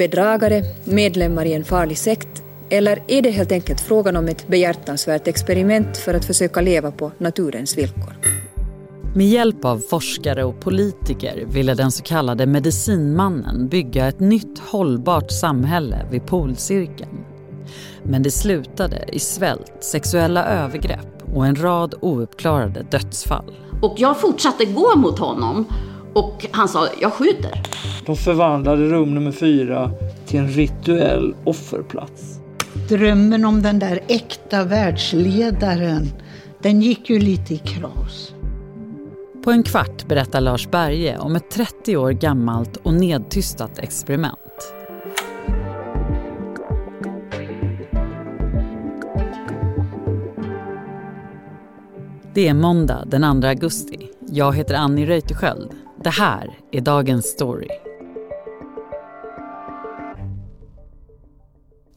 bedragare, medlemmar i en farlig sekt eller är det helt enkelt frågan om ett behjärtansvärt experiment för att försöka leva på naturens villkor? Med hjälp av forskare och politiker ville den så kallade medicinmannen bygga ett nytt hållbart samhälle vid polcirkeln. Men det slutade i svält, sexuella övergrepp och en rad ouppklarade dödsfall. Och jag fortsatte gå mot honom och han sa, jag skjuter. De förvandlade rum nummer fyra till en rituell offerplats. Drömmen om den där äkta världsledaren, den gick ju lite i kras. På en kvart berättar Lars Berge om ett 30 år gammalt och nedtystat experiment. Det är måndag den 2 augusti. Jag heter Annie Reuterskiöld. Det här är dagens story.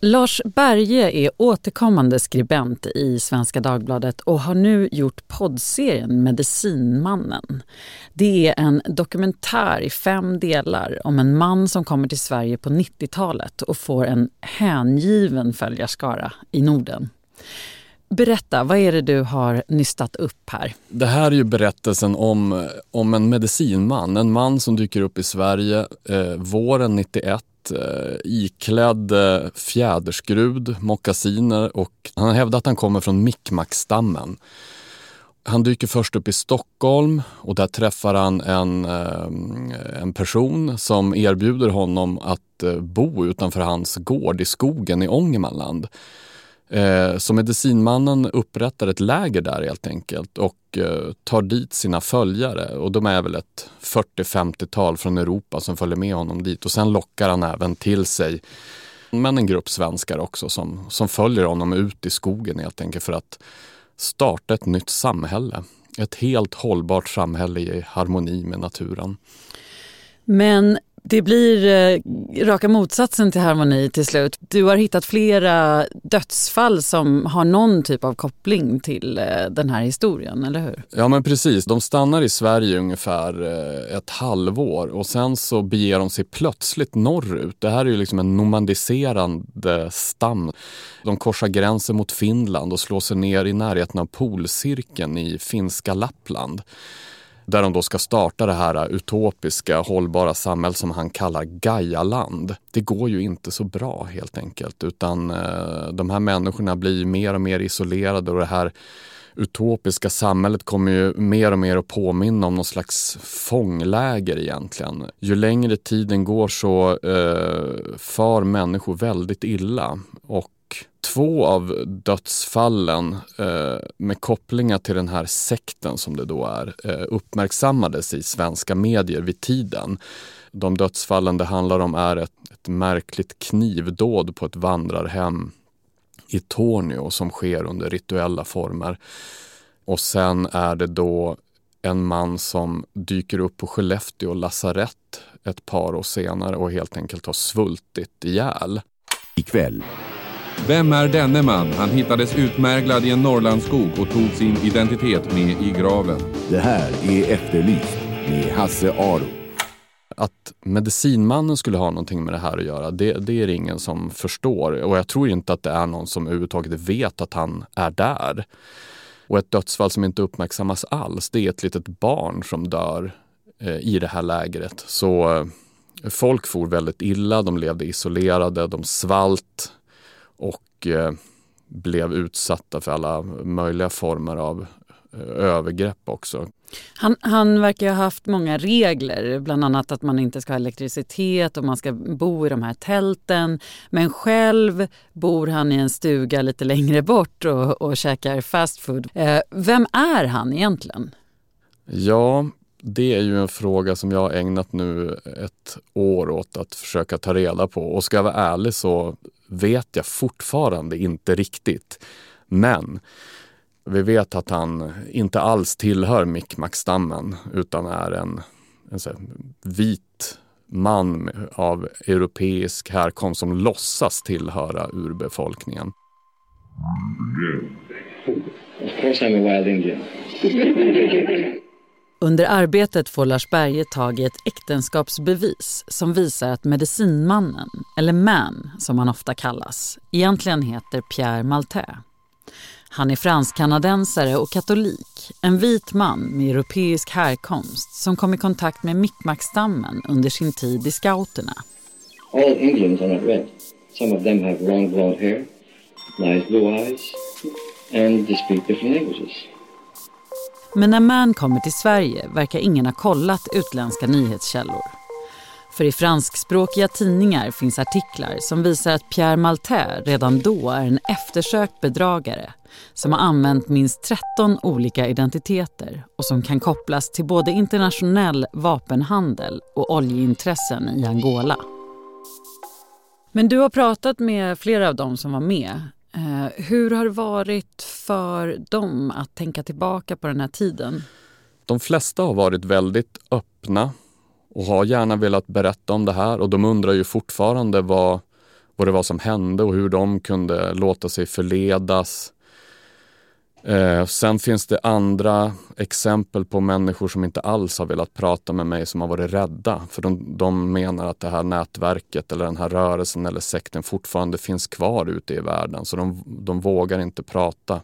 Lars Berge är återkommande skribent i Svenska Dagbladet och har nu gjort poddserien Medicinmannen. Det är en dokumentär i fem delar om en man som kommer till Sverige på 90-talet och får en hängiven följarskara i Norden. Berätta, vad är det du har nystat upp här? Det här är ju berättelsen om, om en medicinman. En man som dyker upp i Sverige eh, våren 91 eh, iklädd eh, fjäderskrud, mockasiner och han hävdar att han kommer från Mikkmackstammen. Han dyker först upp i Stockholm och där träffar han en, eh, en person som erbjuder honom att eh, bo utanför hans gård i skogen i Ångermanland. Eh, så medicinmannen upprättar ett läger där helt enkelt och eh, tar dit sina följare och de är väl ett 40-50-tal från Europa som följer med honom dit och sen lockar han även till sig men en grupp svenskar också som, som följer honom ut i skogen helt enkelt för att starta ett nytt samhälle. Ett helt hållbart samhälle i harmoni med naturen. Men det blir eh, raka motsatsen till harmoni till slut. Du har hittat flera dödsfall som har någon typ av koppling till eh, den här historien, eller hur? Ja men precis, de stannar i Sverige ungefär eh, ett halvår och sen så beger de sig plötsligt norrut. Det här är ju liksom en nomadiserande stam. De korsar gränsen mot Finland och slår sig ner i närheten av polcirkeln i finska Lappland där de då ska starta det här utopiska hållbara samhället som han kallar Gaialand. Det går ju inte så bra helt enkelt utan eh, de här människorna blir mer och mer isolerade och det här utopiska samhället kommer ju mer och mer att påminna om någon slags fångläger egentligen. Ju längre tiden går så eh, far människor väldigt illa och två av dödsfallen eh, med kopplingar till den här sekten som det då är eh, uppmärksammades i svenska medier vid tiden. De dödsfallen det handlar om är ett, ett märkligt knivdåd på ett vandrarhem i Tornio som sker under rituella former. Och sen är det då en man som dyker upp på Skellefteå lasarett ett par år senare och helt enkelt har svultit ihjäl. Ikväll vem är denne man? Han hittades utmärglad i en Norrlandsskog och tog sin identitet med i graven. Det här är Efterlyst med Hasse Aro. Att medicinmannen skulle ha någonting med det här att göra, det, det är det ingen som förstår. Och jag tror inte att det är någon som överhuvudtaget vet att han är där. Och ett dödsfall som inte uppmärksammas alls, det är ett litet barn som dör eh, i det här lägret. Så eh, folk for väldigt illa, de levde isolerade, de svalt och eh, blev utsatta för alla möjliga former av eh, övergrepp också. Han, han verkar ha haft många regler, bland annat att man inte ska ha elektricitet och man ska bo i de här tälten. Men själv bor han i en stuga lite längre bort och, och käkar fast food. Eh, vem är han egentligen? Ja, det är ju en fråga som jag har ägnat nu ett år åt att försöka ta reda på. Och ska jag vara ärlig så vet jag fortfarande inte riktigt. Men vi vet att han inte alls tillhör Mikkmackstammen utan är en, en här, vit man av europeisk härkomst som låtsas tillhöra urbefolkningen. Of course I'm a wild Indian. Under arbetet får Lars Berge tag i ett äktenskapsbevis som visar att medicinmannen, eller man som han ofta kallas, egentligen heter Pierre Maltais. Han är fransk-kanadensare och katolik, en vit man med europeisk härkomst som kom i kontakt med Mi'kmaq-stammen under sin tid i scouterna. All Indians are not red. Some of them have long blond hair, nice blue eyes, and they speak different languages. Men när Man kommer till Sverige verkar ingen ha kollat utländska nyhetskällor. För i franskspråkiga tidningar finns artiklar som visar att Pierre Maltais redan då är en eftersökt bedragare som har använt minst 13 olika identiteter och som kan kopplas till både internationell vapenhandel och oljeintressen i Angola. Men du har pratat med flera av dem som var med. Eh, hur har det varit för dem att tänka tillbaka på den här tiden? De flesta har varit väldigt öppna och har gärna velat berätta om det här och de undrar ju fortfarande vad, vad det var som hände och hur de kunde låta sig förledas. Eh, sen finns det andra exempel på människor som inte alls har velat prata med mig som har varit rädda. För de, de menar att det här nätverket eller den här rörelsen eller sekten fortfarande finns kvar ute i världen. Så de, de vågar inte prata.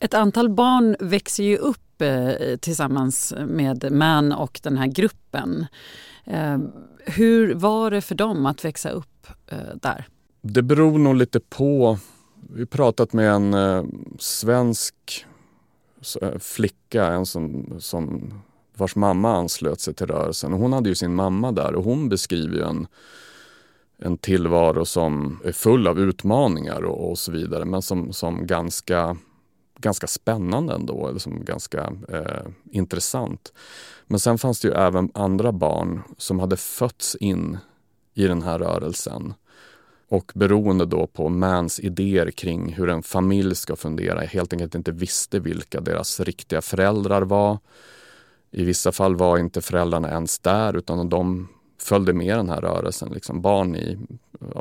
Ett antal barn växer ju upp eh, tillsammans med MAN och den här gruppen. Eh, hur var det för dem att växa upp där? Det beror nog lite på vi har pratat med en eh, svensk eh, flicka, en som, som, vars mamma anslöt sig till rörelsen. Hon hade ju sin mamma där och hon beskriver ju en, en tillvaro som är full av utmaningar och, och så vidare men som, som ganska, ganska spännande ändå, eller som ganska eh, intressant. Men sen fanns det ju även andra barn som hade fötts in i den här rörelsen och beroende då på Mans idéer kring hur en familj ska fundera helt enkelt inte visste vilka deras riktiga föräldrar var. I vissa fall var inte föräldrarna ens där utan de följde med den här rörelsen. Liksom barn i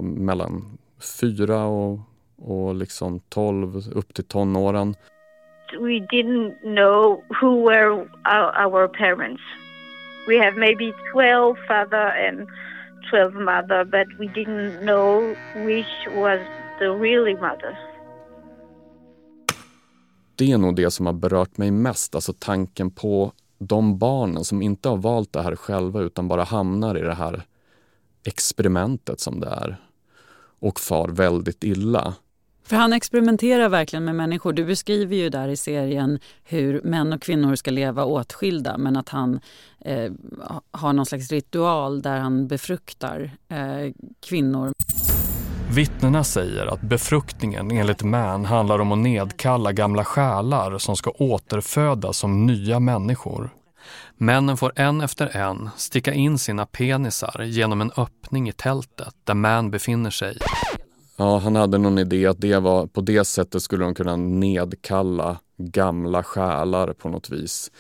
mellan fyra och, och liksom tolv upp till tonåren. We didn't know who were our, our parents. We have maybe 12 father and 12 mother, but we didn't know which was the really mother. Det är nog det som har berört mig mest, alltså tanken på de barnen som inte har valt det här själva utan bara hamnar i det här experimentet som det är och far väldigt illa. För han experimenterar verkligen med människor. Du beskriver ju där i serien hur män och kvinnor ska leva åtskilda men att han eh, har någon slags ritual där han befruktar eh, kvinnor. Vittnena säger att befruktningen enligt Mann handlar om att nedkalla gamla själar som ska återfödas som nya människor. Männen får en efter en sticka in sina penisar genom en öppning i tältet där Mann befinner sig. Ja, han hade någon idé att det var, på det sättet skulle de kunna nedkalla gamla själar på något vis.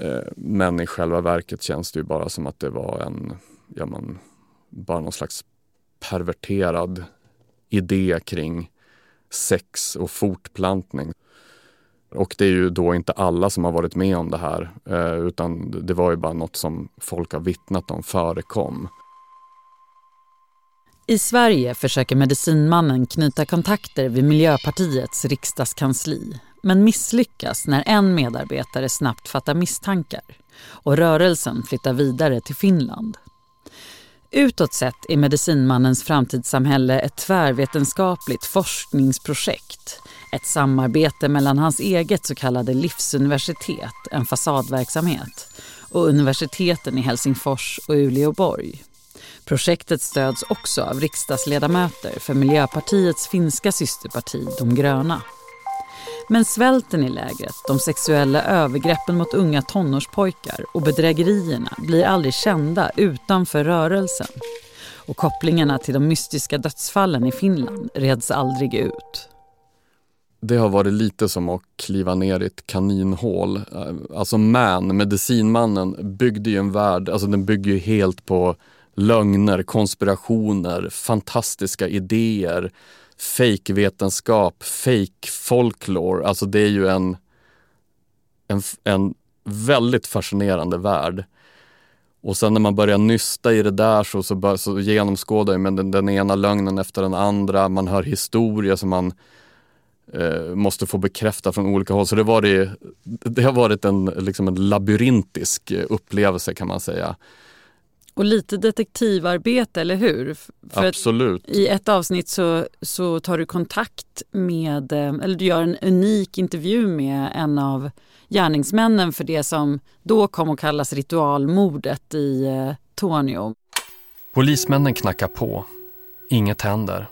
Eh, men i själva verket känns det ju bara som att det var en, ja men, bara någon slags perverterad idé kring sex och fortplantning. Och det är ju då inte alla som har varit med om det här eh, utan det var ju bara något som folk har vittnat om förekom. I Sverige försöker medicinmannen knyta kontakter vid Miljöpartiets riksdagskansli men misslyckas när en medarbetare snabbt fattar misstankar och rörelsen flyttar vidare till Finland. Utåt sett är Medicinmannens framtidssamhälle ett tvärvetenskapligt forskningsprojekt. Ett samarbete mellan hans eget så kallade livsuniversitet, en fasadverksamhet, och universiteten i Helsingfors och Uleåborg. Projektet stöds också av riksdagsledamöter för Miljöpartiets finska systerparti De gröna. Men svälten i lägret, de sexuella övergreppen mot unga tonårspojkar och bedrägerierna blir aldrig kända utanför rörelsen. Och kopplingarna till de mystiska dödsfallen i Finland reds aldrig ut. Det har varit lite som att kliva ner i ett kaninhål. Alltså Man, medicinmannen, byggde ju en värld, alltså den bygger ju helt på lögner, konspirationer, fantastiska idéer, fejkvetenskap, fake folklore. Alltså det är ju en, en, en väldigt fascinerande värld. Och sen när man börjar nysta i det där så, så, bör, så genomskådar man den, den ena lögnen efter den andra. Man hör historier som man eh, måste få bekräfta från olika håll. Så det, var det, det har varit en, liksom en labyrintisk eh, upplevelse kan man säga. Och lite detektivarbete, eller hur? För Absolut. I ett avsnitt så, så tar du kontakt med, eh, eller du gör en unik intervju med en av gärningsmännen för det som då kom att kallas ritualmordet i eh, Tornio. Polismännen knackar på. Inget händer.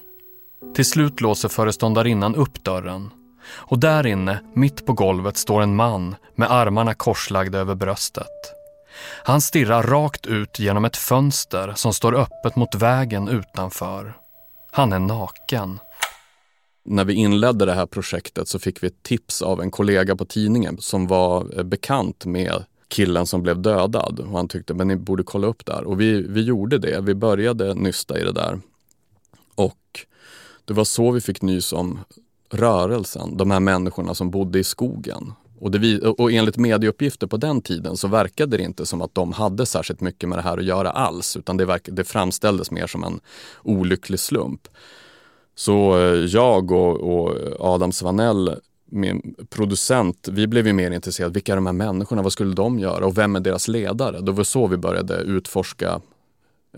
Till slut låser föreståndarinnan upp dörren. Och där inne, mitt på golvet, står en man med armarna korslagda över bröstet. Han stirrar rakt ut genom ett fönster som står öppet mot vägen utanför. Han är naken. När vi inledde det här projektet så fick vi ett tips av en kollega på tidningen som var eh, bekant med killen som blev dödad. Och han tyckte men ni borde kolla upp där. Och vi, vi gjorde det. Vi började nysta i det där. Och det var så vi fick nys om rörelsen, de här människorna som bodde i skogen. Och, det, och enligt medieuppgifter på den tiden så verkade det inte som att de hade särskilt mycket med det här att göra alls utan det, verk, det framställdes mer som en olycklig slump. Så eh, jag och, och Adam Svanell, min producent, vi blev ju mer intresserade. Vilka är de här människorna? Vad skulle de göra? Och vem är deras ledare? Det var så vi började utforska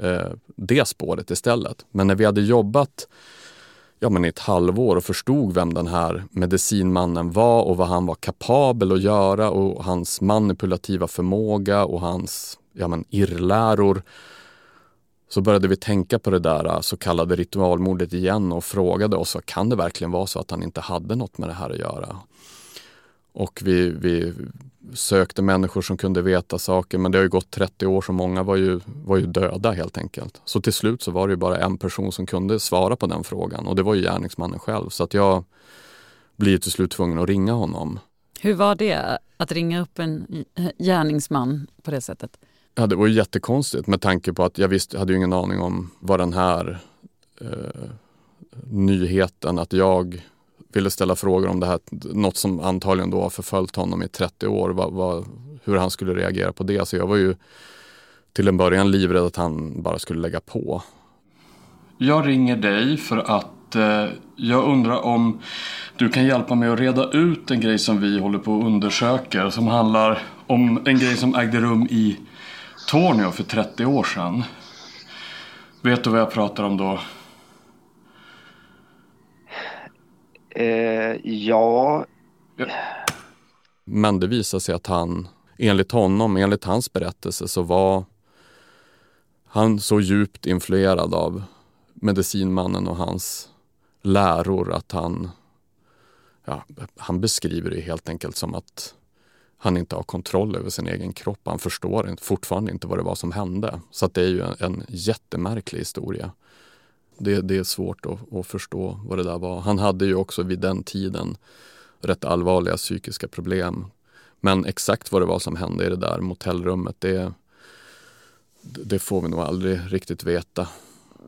eh, det spåret istället. Men när vi hade jobbat ja, men i ett halvår och förstod vem den här medicinmannen var och vad han var kapabel att göra och hans manipulativa förmåga och hans ja, men irrläror så började vi tänka på det där äh, så kallade ritualmordet igen och frågade oss, kan det verkligen vara så att han inte hade något med det här att göra? Och vi, vi sökte människor som kunde veta saker men det har ju gått 30 år så många var ju, var ju döda helt enkelt. Så till slut så var det bara en person som kunde svara på den frågan och det var ju gärningsmannen själv. Så att jag blir till slut tvungen att ringa honom. Hur var det att ringa upp en gärningsman på det sättet? Ja, det var ju jättekonstigt med tanke på att jag visste, hade ju ingen aning om vad den här eh, nyheten att jag ville ställa frågor om det här, något som antagligen då har förföljt honom i 30 år, vad, vad, hur han skulle reagera på det. Så jag var ju till en början livrädd att han bara skulle lägga på. Jag ringer dig för att eh, jag undrar om du kan hjälpa mig att reda ut en grej som vi håller på att undersöka som handlar om en grej som ägde rum i Tornio för 30 år sedan. Vet du vad jag pratar om då? Eh, ja. Men det visade sig att han, enligt honom, enligt hans berättelse så var han så djupt influerad av medicinmannen och hans läror att han, ja, han beskriver det helt enkelt som att han inte har kontroll över sin egen kropp. Han förstår fortfarande inte vad det var som hände. Så det är ju en, en jättemärklig historia. Det, det är svårt att, att, förstå vad det där var. Han hade ju också vid den tiden rätt allvarliga psykiska problem. Men exakt vad det var som hände i det där motellrummet, det, det får vi nog aldrig riktigt veta.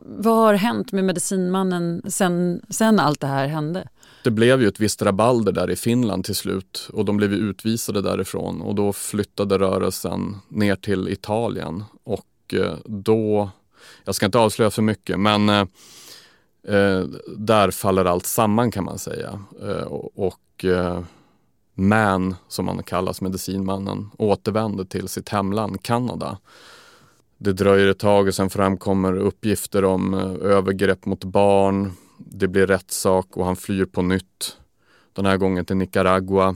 Vad har hänt med medicinmannen sen, sen allt det här hände? Det blev ju ett visst rabalder där i Finland till slut och de blev utvisade därifrån och då flyttade rörelsen ner till Italien och eh, då jag ska inte avslöja för mycket men eh, eh, där faller allt samman kan man säga. Eh, och eh, Man, som han kallas, medicinmannen, återvänder till sitt hemland Kanada. Det dröjer ett tag och sen framkommer uppgifter om eh, övergrepp mot barn. Det blir rättssak och han flyr på nytt. Den här gången till Nicaragua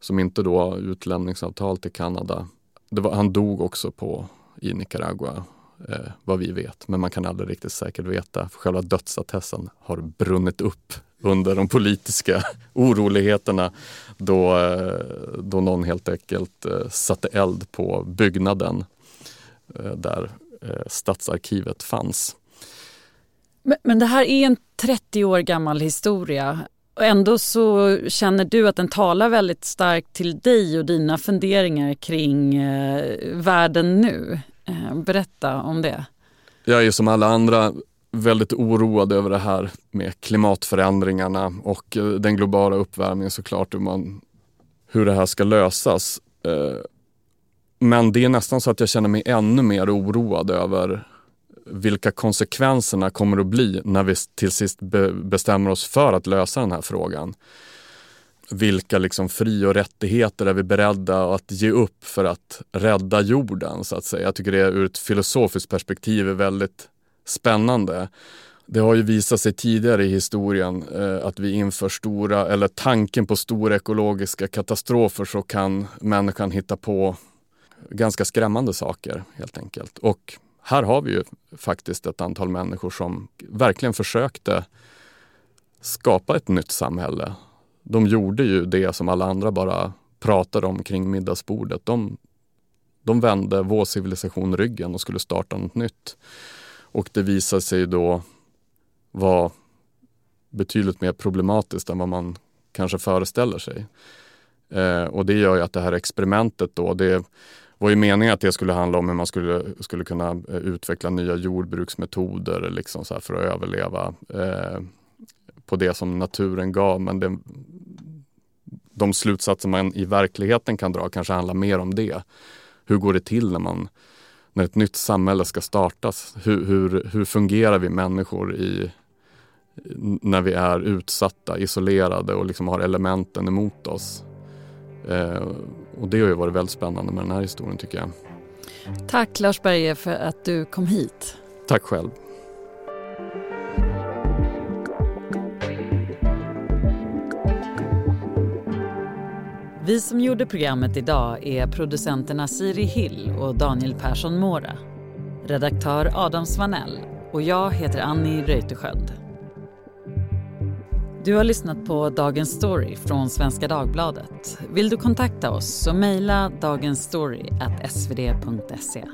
som inte då har utlämningsavtal till Kanada. Var, han dog också på, i Nicaragua eh, vad vi vet. Men man kan aldrig riktigt säkert veta. För själva dödsattesten har brunnit upp under de politiska oroligheterna då, eh, då någon helt enkelt eh, satte eld på byggnaden eh, där eh, stadsarkivet fanns. Men, men det här är en 30 år gammal historia. Och ändå så känner du att den talar väldigt starkt till dig och dina funderingar kring eh, världen nu. Eh, berätta om det. Jag är som alla andra väldigt oroad över det här med klimatförändringarna och eh, den globala uppvärmningen såklart. Hur, man, hur det här ska lösas. Eh, men det är nästan så att jag känner mig ännu mer oroad över vilka konsekvenserna kommer att bli när vi till sist bestämmer oss för att lösa den här frågan. Vilka liksom fri och rättigheter är vi beredda att ge upp för att rädda jorden? så att säga. Jag tycker det ur ett filosofiskt perspektiv är väldigt spännande. Det har ju visat sig tidigare i historien eh, att vi inför stora, eller tanken på stora ekologiska katastrofer så kan människan hitta på ganska skrämmande saker helt enkelt. Och här har vi ju faktiskt ett antal människor som verkligen försökte skapa ett nytt samhälle. De gjorde ju det som alla andra bara pratade om kring middagsbordet. De, de vände vår civilisation ryggen och skulle starta något nytt. Och det visade sig då vara betydligt mer problematiskt än vad man kanske föreställer sig. Eh, och det gör ju att det här experimentet då, det var ju meningen att det skulle handla om hur man skulle, skulle kunna eh, utveckla nya jordbruksmetoder liksom så för att överleva eh, på det som naturen gav. Men det, de slutsatser man i verkligheten kan dra kanske handlar mer om det. Hur går det till när, man, när ett nytt samhälle ska startas? Hur, hur, hur fungerar vi människor i, när vi är utsatta, isolerade och liksom har elementen emot oss? Eh, och det har ju varit väldigt spännande med den här historien tycker jag. Tack Lars Berge för att du kom hit. Tack själv. Vi som gjorde programmet idag är producenterna Siri Hill och Daniel Persson Mora. Redaktör Adam Svanell och jag heter Annie Reuterskiöld. Du har lyssnat på Dagens Story från Svenska Dagbladet. Vill du kontakta oss så mejla dagensstory.svd.se.